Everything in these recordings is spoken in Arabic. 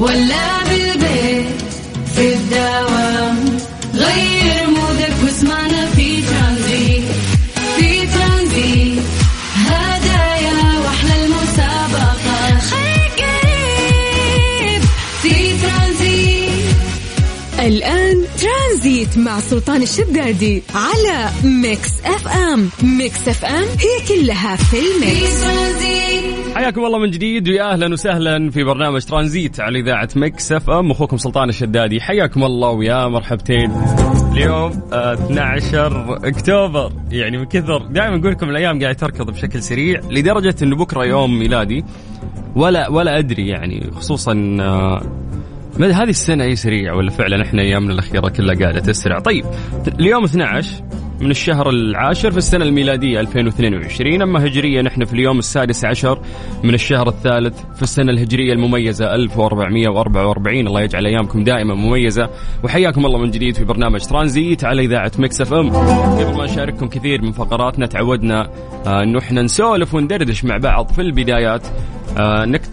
مع سلطان الشدادي على Mix FM. Mix FM هي كلها في ال mix. حياكم الله من جديد ويا أهلا وسهلا في برنامج ترانزيت على إذاعة Mix FM. أخوكم سلطان الشدادي حياكم الله ويا مرحبتين. اليوم آه، 12 أكتوبر يعني من كثر دائما أقول لكم الأيام قاعد تركض بشكل سريع لدرجة انه بكرة يوم ميلادي ولا ولا أدري يعني خصوصا آه، هذه السنة اي سريع ولا فعلا إحنا أيامنا الأخيرة كلها قاعدة تسرع. طيب اليوم 12 من الشهر العاشر في السنة الميلادية 2022 أما هجريا نحن في اليوم السادس عشر من الشهر الثالث في السنة الهجرية المميزة 1444 الله يجعل أيامكم دائما مميزة. وحياكم الله من جديد في برنامج ترانزيت على إذاعة Mix FM. قبل ما نشارككم كثير من فقراتنا تعودنا آه، أنه إحنا نسولف وندردش مع بعض في البدايات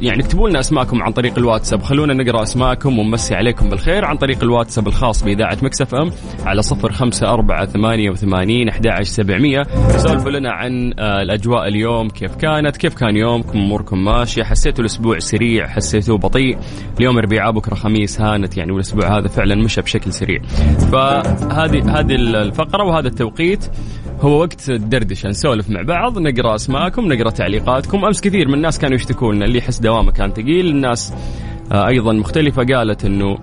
يعني اكتبوا لنا أسماءكم عن طريق الواتساب. خلونا نقرأ أسماءكم ونمسي عليكم بالخير. عن طريق الواتساب الخاص بإذاعة Mix FM على صفر خمسة أربعة ثمانية وثمانين أحد سبعمية. سولفوا لنا عن آه الأجواء اليوم كيف كانت؟ كيف كان يومكم؟ أموركم ماشية؟ حسيتوا الأسبوع سريع؟ حسيتوه بطيء؟ اليوم أربعاء بكرة خميس هانت. يعني والأسبوع هذا فعلا مشى بشكل سريع. فهذه هذه الفقرة وهذا التوقيت. هو وقت الدردشة. نسولف مع بعض نقرأ أسماءكم نقرأ تعليقاتكم. أمس كثير من الناس كانوا يشتكوا لنا اللي يحس دوامه كان ثقيل. الناس آه أيضا مختلفة قالت إنه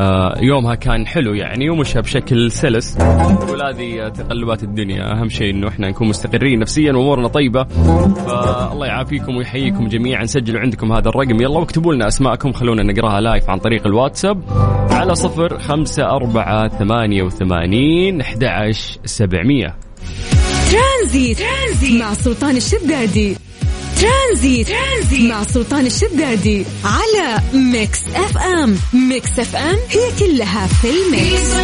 آه يومها كان حلو يعني ومشى بشكل سلس. تقول هذه تقلبات الدنيا. أهم شيء إنه إحنا نكون مستقرين نفسيا وأمورنا طيبة. فالله يعافيكم ويحييكم جميعا. سجلوا عندكم هذا الرقم. يلا واكتبوا لنا أسماءكم. خلونا نقراها لايف عن طريق الواتساب. على صفر خمسة أربعة ثمانية وثمانين أحد سبعمية. ترانزيت. ترانزيت مع سلطان الشدادي ترانزيت. ترانزيت. مع سلطان الشدادي على Mix FM. Mix FM هي كلها في ال mix.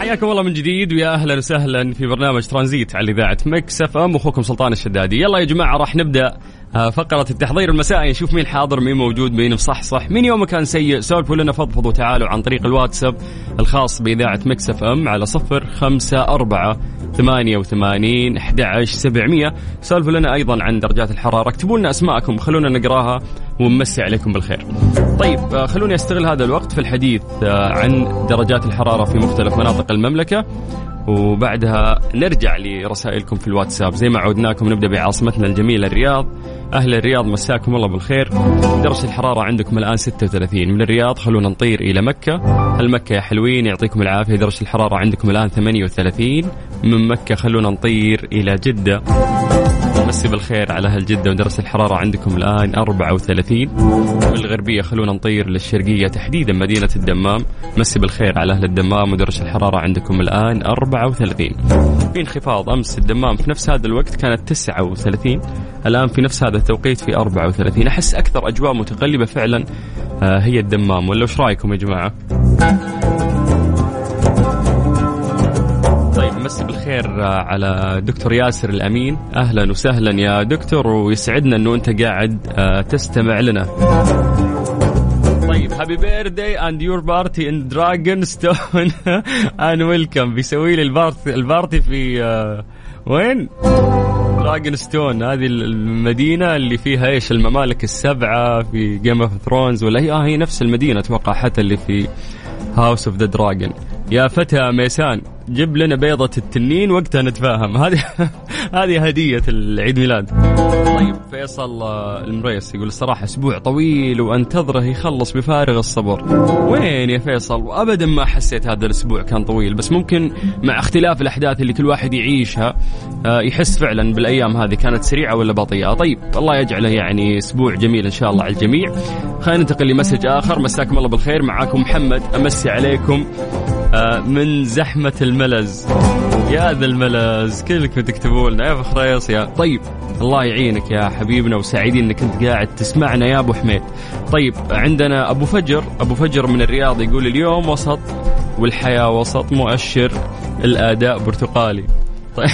حياكم الله من جديد ويا أهلا وسهلا في برنامج ترانزيت على إذاعة Mix FM. أخوكم سلطان الشدادي. يلا يا جماعة راح نبدأ آه، فقرة التحضير المسائي. نشوف مين حاضر مين موجود مين مصحصح مين يومه كان سيء. سولفوا لنا فضفضوا تعالوا عن طريق الواتساب الخاص بإذاعة Mix FM على صفر خمسة أربعة ثمانية وثمانين أحد سبعمية. سولفوا لنا أيضا عن درجات الحرارة اكتبوا لنا أسماءكم خلونا نقراها ونمسي عليكم بالخير. طيب آه، خلوني أستغل هذا الوقت في الحديث آه، عن درجات الحرارة في مختلف مناطق المملكة. وبعدها نرجع لرسائلكم في الواتساب. زي ما عودناكم نبدأ بعاصمتنا الجميلة الرياض. أهل الرياض مساكم الله بالخير. درجة الحرارة عندكم الآن 36 من الرياض خلونا نطير إلى مكة. المكه يا حلوين؟ يعطيكم العافية. درجة الحرارة عندكم الآن 38 من مكة خلونا نطير إلى جدة. مسي بالخير على أهل جدة ودرجه الحرارة عندكم الآن 34 من الغربيه خلونا نطير للشرقية تحديدا مدينة الدمام. مسي بالخير على أهل الدمام ودرجه الحرارة عندكم الآن 34 في انخفاض أمس الدمام في نفس هذا الوقت كانت 39 الآن في نفس هذا التوقيت في 34 أحس أكثر أجواء متقلبة فعلا آه، هي الدمام. ولا وش رأيكم يا جماعة؟ مسي بالخير آه، على دكتور ياسر الأمين. أهلا وسهلا يا دكتور ويسعدنا إنه أنت قاعد آه، تستمع لنا. طيب happy birthday and your party in Dragonstone and welcome بيسوي لي ال party ال party في آه، وين؟ Dragonstone هذه المدينة اللي فيها إيش؟ الممالك السبعة في Game of Thrones ولا هي آه هي نفس المدينة أتوقع حتى اللي في House of the Dragon يا فتى ميسان جيب لنا بيضة التنين وقتها نتفاهم. هذه هذه هدية العيد ميلاد. طيب فيصل آه، المريس يقول الصراحة أسبوع طويل وأنتظره يخلص بفارغ الصبر. وين يا فيصل؟ وأبدا ما حسيت هذا الأسبوع كان طويل بس ممكن مع اختلاف الأحداث اللي كل واحد يعيشها آه، يحس فعلا بالأيام هذه كانت سريعة ولا بطيئة. طيب الله يجعله يعني أسبوع جميل إن شاء الله على الجميع. خلينا ننتقل لمسج آخر. مساكم الله بالخير. معاكم محمد. أمسي عليكم. من زحمة الملز. يا ذا الملز كلكم تكتبوا لنا يا فخريص يا طيب الله يعينك يا حبيبنا وسعيدين إنك أنت قاعد تسمعنا يا أبو حميد. طيب عندنا أبو فجر. أبو فجر من الرياض يقول اليوم وسط والحياة وسط مؤشر الأداء برتقالي. طيب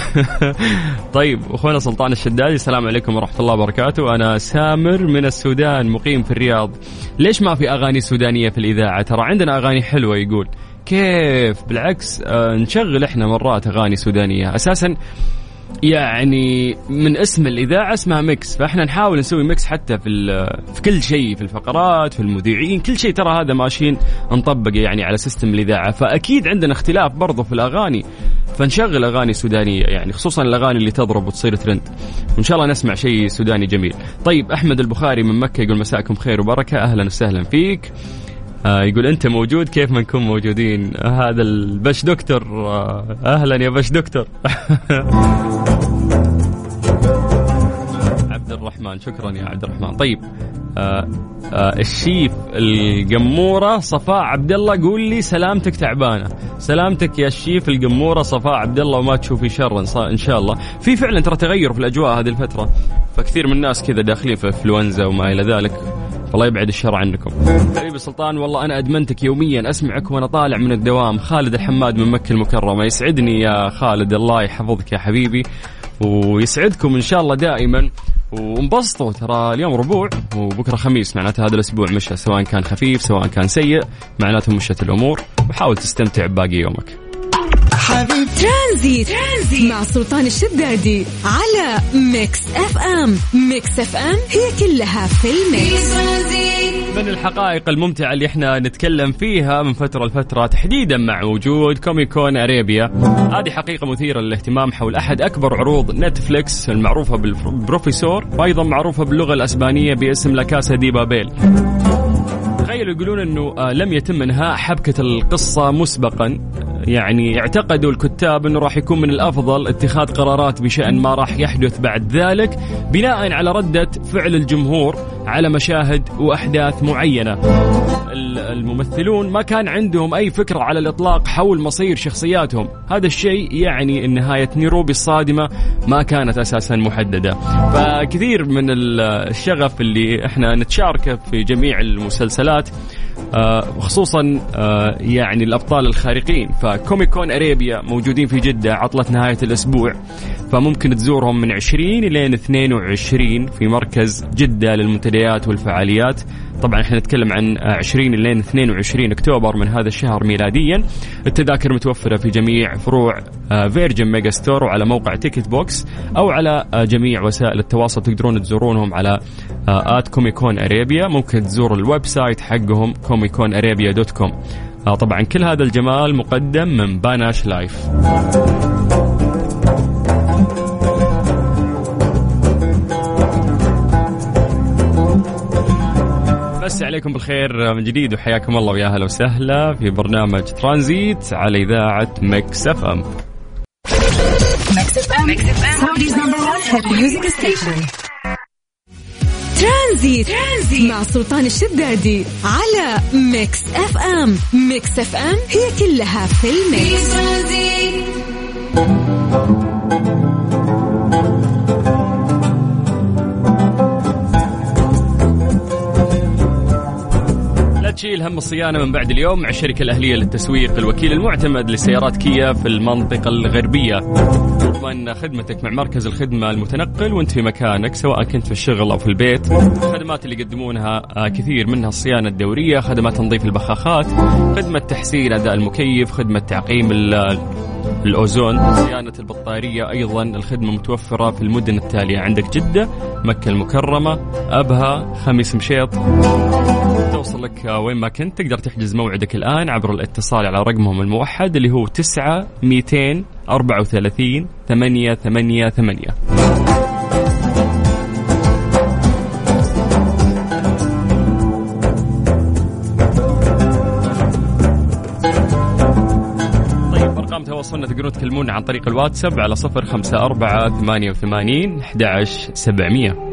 طيب أخونا سلطان الشدادي السلام عليكم ورحمة الله وبركاته. أنا سامر من السودان مقيم في الرياض. ليش ما في أغاني سودانية في الإذاعة؟ ترى عندنا أغاني حلوة يقول. كيف؟ بالعكس آه نشغل إحنا مرات أغاني سودانية. أساسا يعني من اسم الإذاعة اسمها Mix. فإحنا نحاول نسوي mix حتى في في كل شيء في الفقرات في المذيعين كل شيء ترى هذا ماشيين نطبق يعني على system الإذاعة. فأكيد عندنا اختلاف برضه في الأغاني. فنشغل أغاني سودانية يعني خصوصا الأغاني اللي تضرب وتصير ترند. وإن شاء الله نسمع شيء سوداني جميل. طيب أحمد البخاري من مكة يقول مساكم خير وبركة. أهلا وسهلا فيك. آه يقول أنت موجود كيف ما نكون موجودين؟ هذا البش دكتور آه أهلا يا بش دكتور. عبد الرحمن شكرا يا عبد الرحمن. طيب آه الشيف القمورة صفاء عبد الله قول لي سلامتك تعبانة. سلامتك يا الشيف القمورة صفاء عبد الله وما تشوفي شر إن شاء الله. في فعلا ترى تغير في الأجواء هذه الفترة فكثير من الناس كذا داخلين في إنفلونزا وما إلى ذلك. الله يبعد الشر عنكم. حبيبي سلطان والله أنا أدمنتك يوميا. اسمعك وأنا طالع من الدوام. خالد الحماد من مكة المكرمة. يسعدني يا خالد. الله يحفظك يا حبيبي. ويسعدكم إن شاء الله دائما. وانبسطوا ترى اليوم ربوع وبكرة خميس معناته هذا الأسبوع مشى سواء كان خفيف سواء كان سيء معناته مشت الأمور. وحاول تستمتع بباقي يومك. حبيب ترانزيت. ترانزيت. مع سلطان الشدادي على Mix FM. Mix FM هي كلها في ال mix. من الحقائق الممتعة اللي إحنا نتكلم فيها من فترة لفترة تحديدا مع وجود Comic Con Arabia. هذه حقيقة مثيرة للاهتمام حول أحد أكبر عروض نتفليكس المعروفة بالبروفيسور وأيضا معروفة باللغة الأسبانية باسم لاكاسا دي بابيل. تخيلوا يقولون إنه آه، لم يتم إنهاء حبكة القصة مسبقا. يعني اعتقدوا الكتاب إنه راح يكون من الأفضل اتخاذ قرارات بشأن ما راح يحدث بعد ذلك بناء على ردة فعل الجمهور على مشاهد وأحداث معينة. الممثلون ما كان عندهم أي فكرة على الإطلاق حول مصير شخصياتهم، هذا الشيء يعني إن نهاية نيروبي الصادمة ما كانت أساسا محددة. فكثير من الشغف اللي إحنا نتشاركه في جميع المسلسلات وخصوصا آه، آه، يعني الأبطال الخارقين فكوميكون أريبيا موجودين في جدة عطلة نهاية الأسبوع فممكن تزورهم من 20 إلى 22 في مركز جدة للمنتديات والفعاليات. طبعا إحنا نتكلم عن 20 إلى 22 أكتوبر من هذا الشهر ميلاديا. التذاكر متوفرة في جميع فروع Virgin Megastore وعلى موقع Ticket Box أو على آه، جميع وسائل التواصل تقدرون تزورونهم على at Comic Con Arabia. ممكن تزور ال website حقهم Comic Con Arabia dot com. طبعا كل هذا الجمال مقدم من Panache Live. عليكم بالخير من جديد وحياكم الله ويا أهلا وسهلا في برنامج ترانزيت على إذاعة Mix FM. Tranzit. Tranzit مع سلطان الشدادي على Mix FM Mix FM هي كلها في ال mix تشيل هم الصيانة من بعد اليوم مع الشركة الأهلية للتسويق. الوكيل المعتمد لسيارات كيا في المنطقة الغربية. تضمن خدمتك مع مركز الخدمة المتنقل وانت في مكانك سواء كنت في الشغل أو في البيت. الخدمات اللي يقدمونها آه، كثير منها الصيانة الدورية خدمات تنظيف البخاخات خدمة تحسين أداء المكيف خدمة تعقيم الأوزون. صيانة البطارية أيضا الخدمة متوفرة في المدن التالية. عندك جدة مكة المكرمة أبها خميس مشيط. توصل لك وين ما كنت تقدر تحجز موعدك الآن عبر الاتصال على رقمهم الموحد اللي هو 9 234 ثمانية ثمانية ثمانية. طيب أرقام تواصلنا تقدرون تكلمونا عن طريق الواتساب على صفر خمسة أربعة ثمانية وثمانين أحد عشر سبعمية.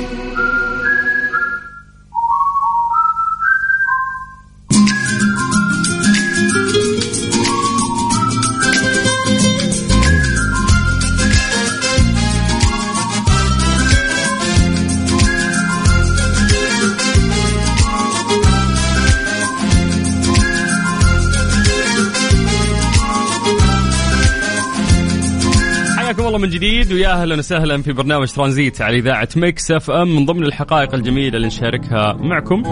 من جديد ويا أهلا وسهلا في برنامج ترانزيت على إذاعة Mix FM. من ضمن الحقائق الجميلة اللي نشاركها معكم.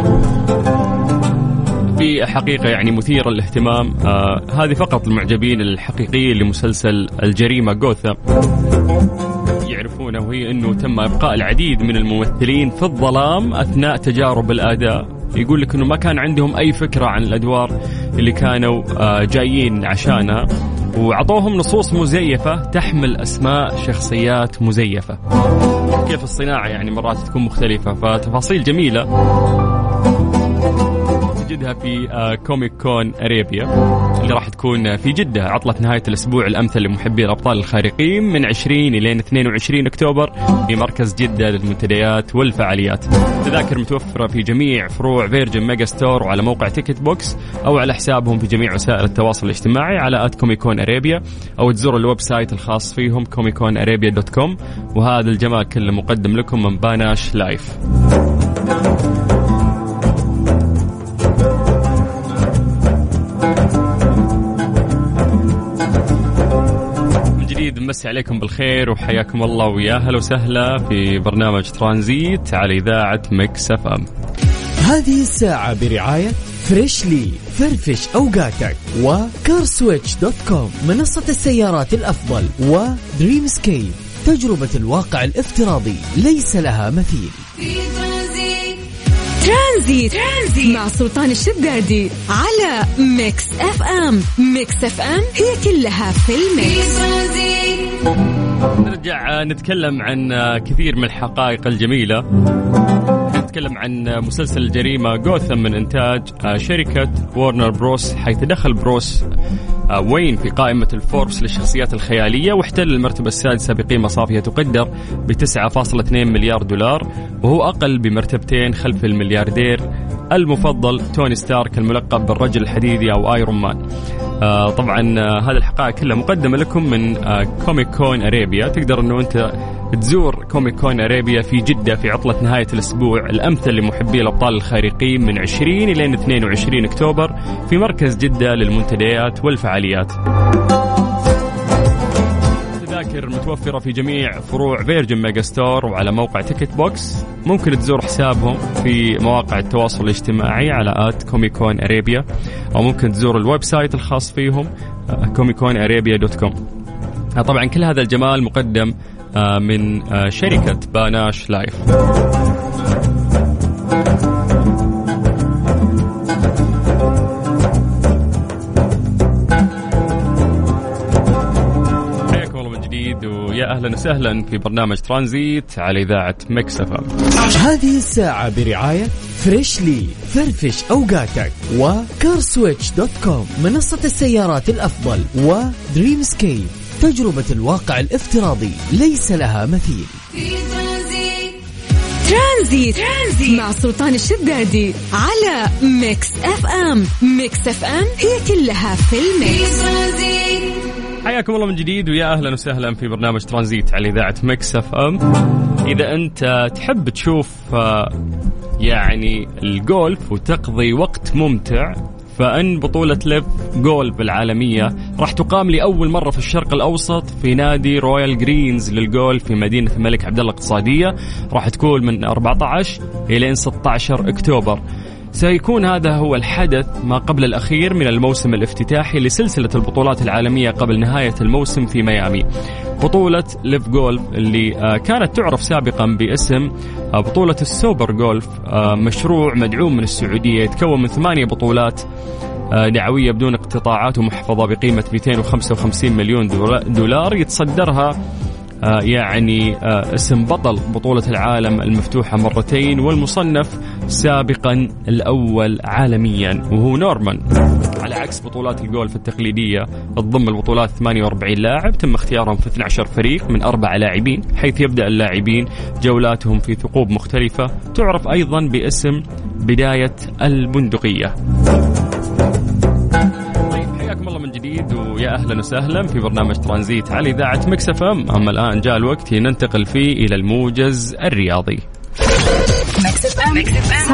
في حقيقة يعني مثيرة للاهتمام آه هذه فقط المعجبين الحقيقيين لمسلسل الجريمة جوثا يعرفونه وهي أنه تم إبقاء العديد من الممثلين في الظلام أثناء تجارب الأداء. يقول لك أنه ما كان عندهم أي فكرة عن الأدوار اللي كانوا آه جايين عشانها. وعطوهم نصوص مزيفة تحمل أسماء شخصيات مزيفة. كيف الصناعة يعني مرات تكون مختلفة؟ فتفاصيل جميلة. تجدها في Comic Con Arabia اللي راح تكون في جدة عطلة نهاية الأسبوع الأمثل لمحبي الأبطال الخارقين من 20 إلى 22 أكتوبر في مركز جدة للمنتديات والفعاليات. تذاكر متوفرة في جميع فروع Virgin Megastore وعلى موقع Ticket Box أو على حسابهم في جميع وسائل التواصل الاجتماعي على at Comic Con Arabia أو تزوروا ال website الخاص فيهم Comic Con Arabia dot com وهذا الجمال كله مقدم لكم من Panache Live نمسي عليكم بالخير وحياكم الله ويا أهلا وسهلا في برنامج ترانزيت على إذاعة Mix FM. هذه الساعة برعاية Freshly فرفش أوقاتك و CarSwitch dot com منصة السيارات الأفضل و Dreamscape تجربة الواقع الافتراضي ليس لها مثيل Tranzit, Tranzit. مع سلطان الشدادي على Mix FM. Mix FM هي كلها في ال mix. نرجع نتكلم عن كثير من الحقائق الجميلة. نتكلم عن مسلسل الجريمه جوثم من إنتاج شركة Warner Bros حيث دخل بروس وين في قائمة الفوربس للشخصيات الخيالية واحتل المرتبة السادسة بقيمة صافية تقدر ب 9.2 مليار دولار وهو أقل بمرتبتين خلف الملياردير المفضل توني ستارك الملقب بالرجل الحديدي أو Iron Man. آه طبعا آه هذه الحقائق كلها مقدمة لكم من Comic Con Arabia تقدر أنه أنت تزور Comic Con Arabia في جدة في عطلة نهاية الأسبوع. الأمثل لمحبي الأبطال الخارقين من 20 إلى 22 أكتوبر في مركز جدة للمنتديات والفعاليات. تذاكر متوفرة في جميع فروع Virgin Megastore وعلى موقع Ticket Box ممكن تزور حسابهم في مواقع التواصل الاجتماعي على at Comic Con Arabia أو ممكن تزور ال website الخاص فيهم Comic Con Arabia dot com طبعا كل هذا الجمال مقدم آه، من آه، شركة Panache Live أهلا وسهلا في برنامج ترانزيت على إذاعة Mix FM. هذه الساعة برعاية Freshly فرفش أوقاتك و CarSwitch dot com منصة السيارات الأفضل و Dreamscape تجربة الواقع الافتراضي ليس لها مثيل. Tranzit Tranzit, مع سلطان الشدادي على Mix FM. Mix FM هي كلها في في ال mix. Tranzit حياكم الله من جديد ويا أهلا وسهلا في برنامج ترانزيت على إذاعة Mix FM. إذا أنت تحب تشوف آه، يعني الجولف وتقضي وقت ممتع فإن بطولة LIV Golf العالمية راح تقام لأول مرة في الشرق الأوسط في نادي Royal Greens للجولف في مدينة الملك عبد الله الاقتصادية راح تكون من 14 إلى 16 أكتوبر سيكون هذا هو الحدث ما قبل الأخير من الموسم الافتتاحي لسلسلة البطولات العالمية قبل نهاية الموسم في ميامي. بطولة LIV Golf اللي آه، كانت تعرف سابقا باسم آه، بطولة السوبر جولف آه، مشروع مدعوم من السعودية يتكون من ثمانية بطولات دعوية بدون اقتطاعات ومحفظة بقيمة 255 مليون دولا- دولار يتصدرها يعني آه، اسم بطل بطولة العالم المفتوحة مرتين والمصنف سابقا الأول عالميا وهو نورمان. على عكس بطولات الجولف التقليدية تضم البطولات 48 لاعب تم اختيارهم في 12 فريق من أربع لاعبين حيث يبدأ اللاعبين جولاتهم في ثقوب مختلفة تعرف أيضا باسم بداية البندقية طيب حياكم الله من جديد أهلا وسهلا في برنامج ترانزيت على إذاعة Mix FM أما الآن جاء الوقت ننتقل فيه إلى الموجز الرياضي Mix FM. Mix FM.